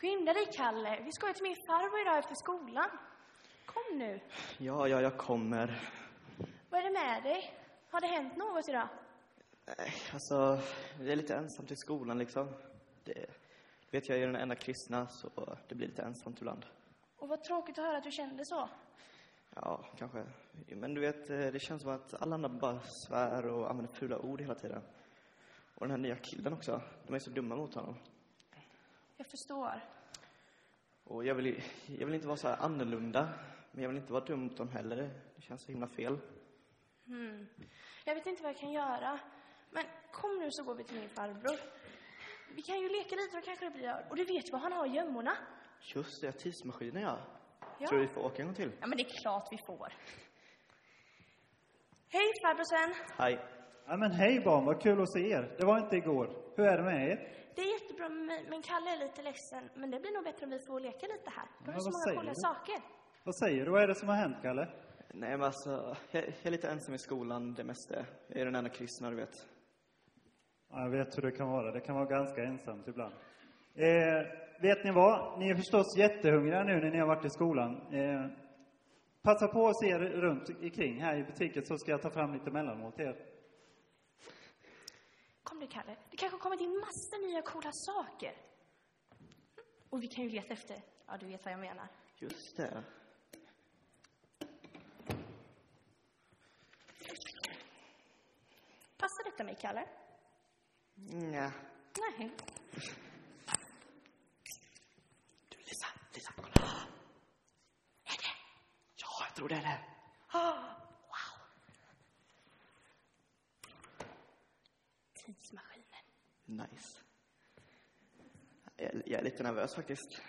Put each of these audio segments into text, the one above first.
Skynda dig, Kalle. Vi ska ju till min farbror idag efter skolan. Kom nu. Ja, ja, jag kommer. Vad är det med dig? Har det hänt något idag? Nej, alltså, det är lite ensamt i skolan liksom. Det, vet jag är den enda kristna, så det blir lite ensamt ibland. Och vad tråkigt att höra att du kände så. Ja, kanske. Men du vet, eh, det känns som att alla andra bara svär och använder fula ord hela tiden. Och den här nya killen också. De är så dumma mot honom. Jag förstår. Och jag vill, jag vill inte vara så här annorlunda, men jag vill inte vara dum mot dem heller. Det känns så himla fel. Hmm. Jag vet inte vad jag kan göra. Men kom nu så går vi till min farbror. Vi kan ju leka lite, då kanske det blir. Och du vet vad han har i gömmorna? Just det, tidsmaskinen ja. Ja. Tror du vi får åka en gång till? Ja, men det är klart vi får. Hej farbror Sven. Hej. Ja, men hej barn, vad kul att se er. Det var inte igår. Hur är det med er? Det är jättebra men Kalle är lite ledsen. Men det blir nog bättre om vi får leka lite här. Du har så många säger coola du? saker. Vad säger du? Vad är det som har hänt, Kalle? Nej, men alltså, jag, jag är lite ensam i skolan det mesta. Jag är den enda kristna, du vet. Ja, jag vet hur det kan vara. Det kan vara ganska ensamt ibland. Eh, vet ni vad? Ni är förstås jättehungriga nu när ni har varit i skolan. Eh, passa på att se er runt omkring här i butiken så ska jag ta fram lite mellanmål till er. Kom du Kalle. Det kanske har kommit in massor nya coola saker. Och vi kan ju leta efter. Ja, du vet vad jag menar. Just det. Passar detta mig, Kalle? Nja. Nej. Du, Lisa, Lisa, kolla. Är det? Ja, jag tror det är det. Wow. Tidsmaskinen. Nice. Jag, jag är lite nervös faktiskt.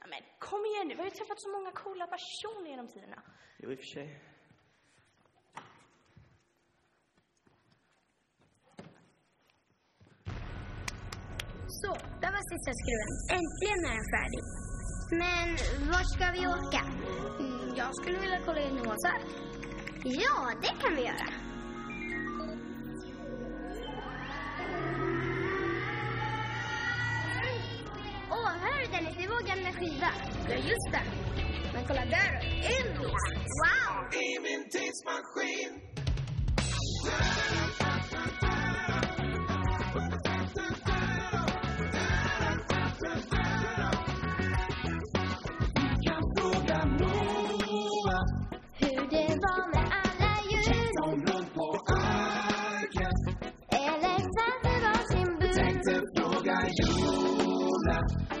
Ja, men kom igen nu. Vi har ju träffat så många coola personer genom tiderna. Jo, i och för sig. Så, där var sista skruven. Äntligen är den färdig. Men var ska vi åka? Mm, jag skulle vilja kolla in Mozart. Ja, det kan vi göra. Du Dennis? Är vår gamla skiva. Ja, just det. Men kolla där, Elvis. Wow! i min tidsmaskin. Vi kan fråga Noah Hur det var med alla djur. som runt på arken. Eller varför var sin bur. Tänkte fråga Jonas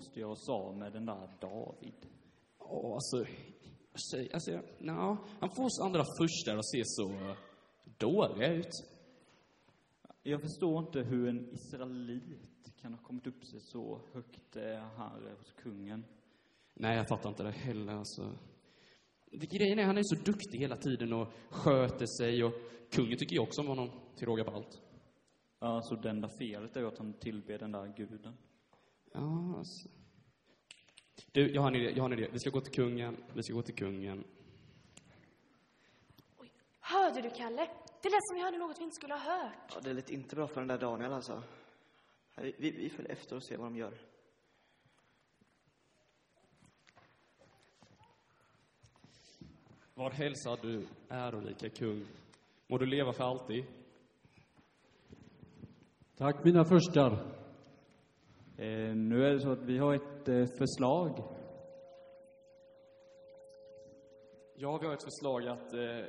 måste göra oss av med den där David. Ja, alltså... Alltså, no, han får oss andra första att se så eh, dåliga ut. Jag förstår inte hur en israelit kan ha kommit upp sig så högt eh, här hos kungen. Nej, jag fattar inte det heller. Alltså. Grejen är, han är så duktig hela tiden och sköter sig och kungen tycker ju också om honom till råga på allt. Alltså, det enda felet är ju att han tillber den där guden. Ja, alltså. Du, jag har en idé. Jag har en idé. Vi ska gå till kungen. Vi ska gå till kungen. Hörde du, Kalle? Det lät som vi hörde något vi inte skulle ha hört. Ja, det lät inte bra för den där Daniel alltså. Vi, vi, vi följer efter och ser vad de gör. Var hälsar du, ärorika kung? Må du leva för alltid. Tack mina förstar. Eh, nu är det så att vi har ett eh, förslag. Ja, vi har ett förslag att eh,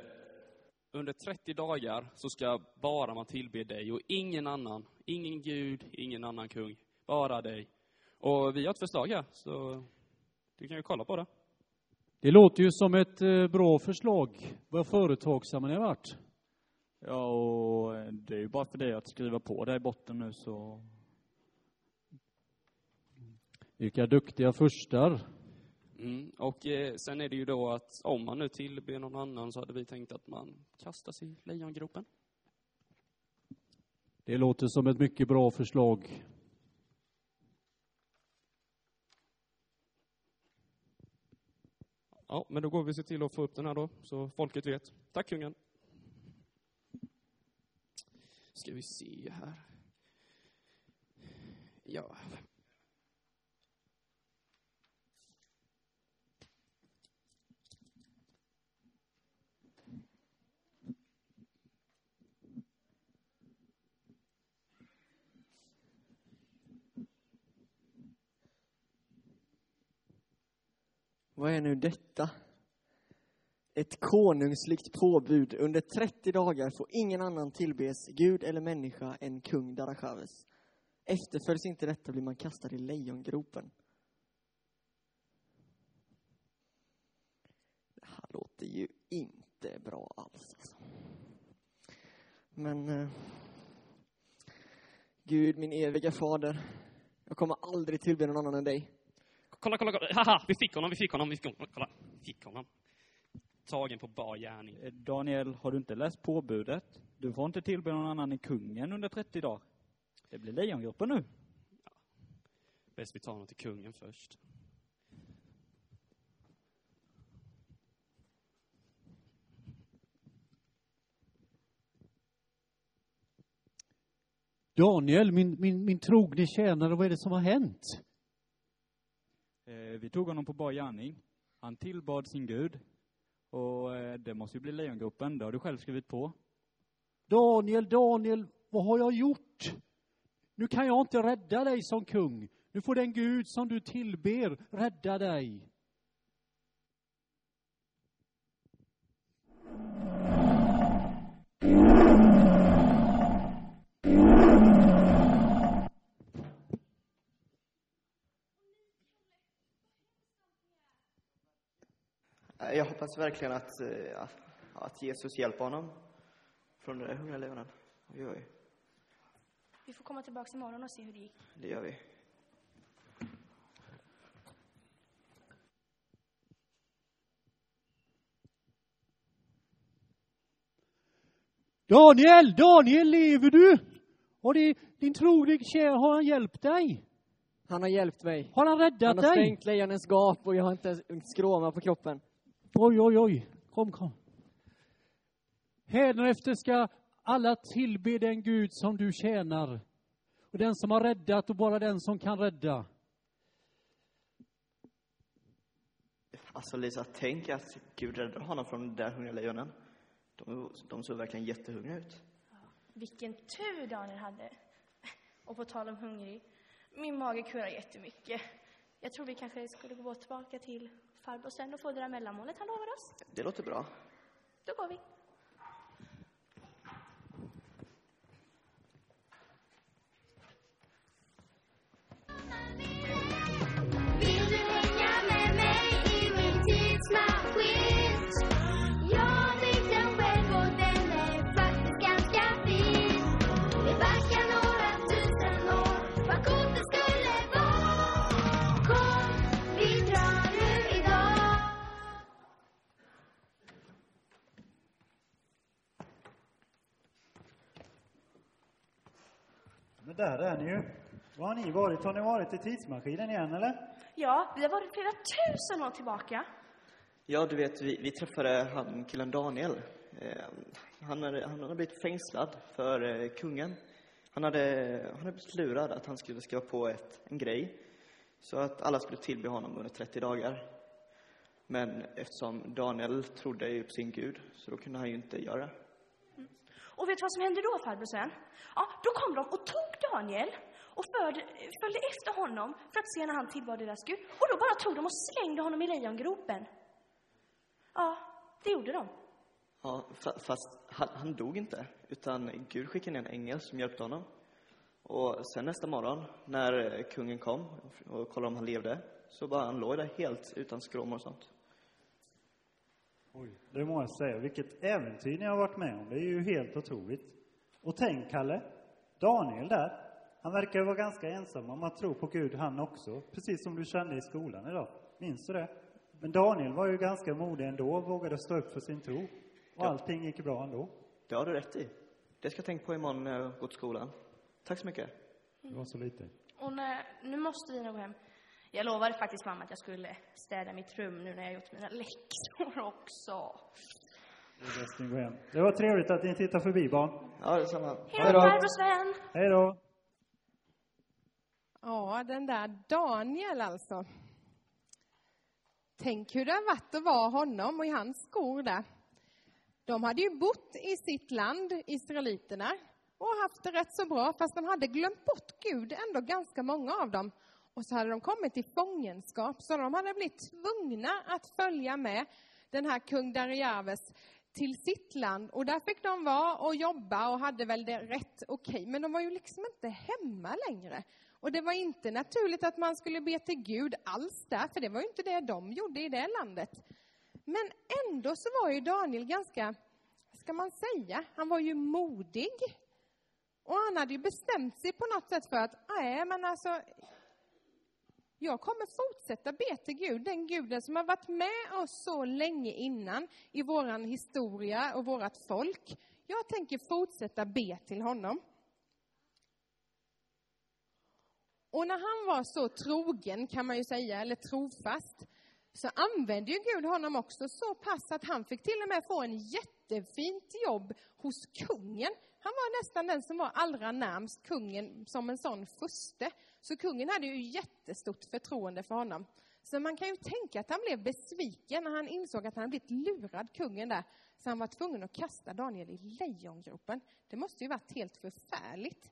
under 30 dagar så ska bara man tillbe dig och ingen annan. Ingen gud, ingen annan kung. Bara dig. Och vi har ett förslag här, så du kan ju kolla på det. Det låter ju som ett bra förslag. Vad företagsamma ni har varit. Ja, och det är ju bara för dig att skriva på det i botten nu så... Vilka duktiga förstar. Mm. Och eh, sen är det ju då att om man nu tillber någon annan så hade vi tänkt att man kastas i lejongropen. Det låter som ett mycket bra förslag. Ja, men då går vi se till att få upp den här då, så folket vet. Tack kungen. Ska vi se här. Ja. Vad är nu detta? Ett konungsligt påbud. Under 30 dagar får ingen annan tillbes, gud eller människa, än kung Darachaves. Efterföljs inte detta blir man kastad i lejongropen. Det här låter ju inte bra alls. Alltså. Men... Eh, Gud, min eviga fader. Jag kommer aldrig tillbe någon annan än dig. Kolla, kolla, kolla. Haha, vi fick honom, vi fick honom, vi fick honom. Kolla, fick honom. Tagen på bar gärning. Eh, Daniel, har du inte läst påbudet? Du får inte tillbe någon annan än kungen under 30 dagar. Det blir lejongruppen nu. Bäst vi tar honom till kungen först. Daniel, min, min, min trogne tjänare, vad är det som har hänt? Eh, vi tog honom på bar gärning. Han tillbad sin gud. Och eh, det måste ju bli lejongruppen, det har du själv skrivit på. Daniel, Daniel, vad har jag gjort? Nu kan jag inte rädda dig som kung. Nu får den Gud som du tillber rädda dig. Jag hoppas verkligen att, eh, att Jesus hjälper honom från de där lejonen. Oj, oj. Vi får komma tillbaka imorgon och se hur det gick. Det gör vi. Daniel, Daniel, lever du? Har det, din trogne tjänare, har han hjälpt dig? Han har hjälpt mig. Har han räddat Han har dig? stängt lejonens gap och jag har inte en skråma på kroppen. Oj, oj, oj. Kom, kom. Hädanefter ska alla tillbe den Gud som du tjänar. Och den som har räddat och bara den som kan rädda. Alltså Lisa, tänk att Gud räddade honom från de där hungriga lejonen. De, de såg verkligen jättehungriga ut. Vilken tur Daniel hade. Och på tal om hungrig, min mage kurrar jättemycket. Jag tror vi kanske skulle gå tillbaka till farbror sen och få det där mellanmålet han lovade oss. Det låter bra. Då går vi. Men där är ni ju. Var har ni varit? Har ni varit i tidsmaskinen igen, eller? Ja, vi har varit flera tusen år tillbaka. Ja, du vet, vi, vi träffade han killen Daniel. Eh, han, hade, han hade blivit fängslad för eh, kungen. Han hade, han hade blivit lurad att han skulle skriva på ett, en grej så att alla skulle tillbe honom under 30 dagar. Men eftersom Daniel trodde ju på sin gud så då kunde han ju inte göra det. Och vet du vad som hände då, farbror Sven? Ja, då kom de och tog Daniel och förde, följde efter honom för att se när han tillbad deras Gud. Och då bara tog de och slängde honom i lejongropen. Ja, det gjorde de. Ja, fa- fast han, han dog inte, utan Gud skickade ner en ängel som hjälpte honom. Och sen nästa morgon, när kungen kom och kollade om han levde, så bara han låg där helt utan skråmor och sånt. Oj, det må jag säga. Vilket äventyr ni har varit med om. Det är ju helt otroligt. Och tänk, Kalle, Daniel där. Han verkar ju vara ganska ensam om att tro på Gud han också. Precis som du kände i skolan idag. Minns du det? Men Daniel var ju ganska modig ändå och vågade stå upp för sin tro. Och Ja. allting gick bra ändå. Det har du rätt i. Det ska jag tänka på imorgon när jag går till skolan. Tack så mycket. Det var så lite. Och när, nu måste vi nog hem. Jag lovade faktiskt mamma att jag skulle städa mitt rum nu när jag gjort mina läxor också. Det var trevligt att ni tittade förbi, barn. Ja, detsamma. Hej då, farbror Sven! Hej då! Ja, den där Daniel alltså. Tänk hur det har varit att vara honom och i hans skor där. De hade ju bott i sitt land, israeliterna, och haft det rätt så bra, fast de hade glömt bort Gud, ändå ganska många av dem. Och så hade de kommit i fångenskap, så de hade blivit tvungna att följa med den här kung Darijaves till sitt land. Och där fick de vara och jobba och hade väl det rätt okej, men de var ju liksom inte hemma längre. Och det var inte naturligt att man skulle be till Gud alls där, för det var ju inte det de gjorde i det landet. Men ändå så var ju Daniel ganska, vad ska man säga, han var ju modig. Och han hade ju bestämt sig på något sätt för att, nej men alltså, jag kommer fortsätta be till Gud, den guden som har varit med oss så länge innan i våran historia och vårat folk. Jag tänker fortsätta be till honom. Och när han var så trogen, kan man ju säga, eller trofast, så använde ju Gud honom också så pass att han fick till och med få en jättefint jobb hos kungen. Han var nästan den som var allra närmst kungen som en sån furste. Så kungen hade ju jättestort förtroende för honom. Så man kan ju tänka att han blev besviken när han insåg att han hade blivit lurad, kungen där. Så han var tvungen att kasta Daniel i lejongropen. Det måste ju varit helt förfärligt.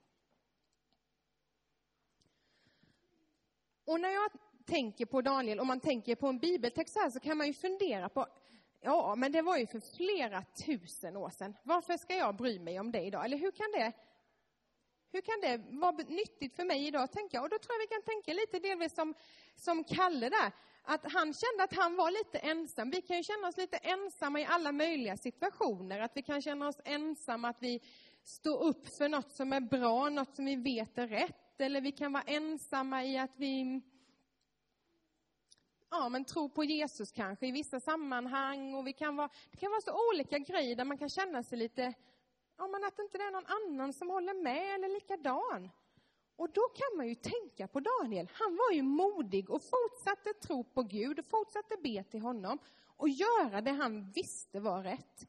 Och när jag tänker på Daniel, om man tänker på en bibeltext så här, så kan man ju fundera på, ja, men det var ju för flera tusen år sedan. Varför ska jag bry mig om det idag? Eller hur kan det, hur kan det vara nyttigt för mig idag, tänker jag? Och då tror jag vi kan tänka lite delvis som, som Kalle där, att han kände att han var lite ensam. Vi kan ju känna oss lite ensamma i alla möjliga situationer, att vi kan känna oss ensamma, att vi står upp för något som är bra, något som vi vet är rätt, eller vi kan vara ensamma i att vi ja, men tro på Jesus kanske i vissa sammanhang. Och vi kan vara, det kan vara så olika grejer där man kan känna sig lite, ja men att inte det är någon annan som håller med eller likadan. Och då kan man ju tänka på Daniel. Han var ju modig och fortsatte tro på Gud och fortsatte be till honom och göra det han visste var rätt.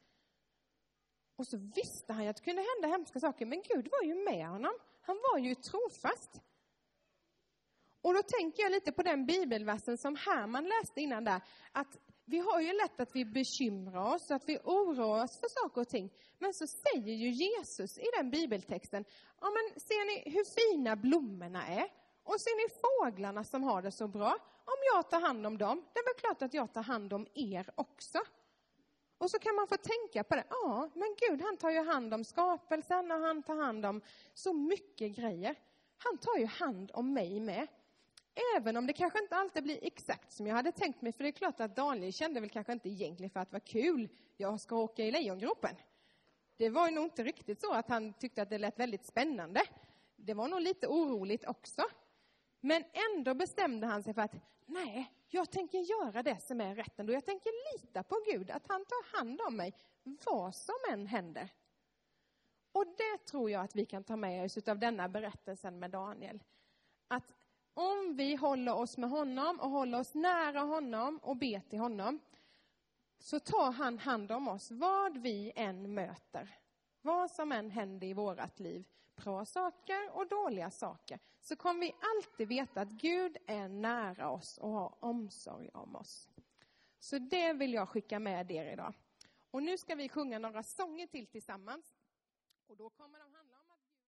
Och så visste han ju att det kunde hända hemska saker, men Gud var ju med honom. Han var ju trofast. Och då tänker jag lite på den bibelversen som Herman läste innan där, att vi har ju lätt att vi bekymrar oss, att vi oroar oss för saker och ting. Men så säger ju Jesus i den bibeltexten, ja men ser ni hur fina blommorna är? Och ser ni fåglarna som har det så bra? Om jag tar hand om dem, det är väl klart att jag tar hand om er också. Och så kan man få tänka på det, ja men Gud han tar ju hand om skapelsen och han tar hand om så mycket grejer. Han tar ju hand om mig med. Även om det kanske inte alltid blir exakt som jag hade tänkt mig, för det är klart att Daniel kände väl kanske inte egentligen för att vara kul, jag ska åka i lejongropen. Det var ju nog inte riktigt så att han tyckte att det lät väldigt spännande. Det var nog lite oroligt också. Men ändå bestämde han sig för att, nej, jag tänker göra det som är rätt ändå. Jag tänker lita på Gud, att han tar hand om mig, vad som än händer. Och det tror jag att vi kan ta med oss av denna berättelsen med Daniel. Att om vi håller oss med honom och håller oss nära honom och ber till honom, så tar han hand om oss vad vi än möter. Vad som än händer i vårt liv, bra saker och dåliga saker, så kommer vi alltid veta att Gud är nära oss och har omsorg om oss. Så det vill jag skicka med er idag. Och nu ska vi sjunga några sånger till tillsammans. Och då kommer de här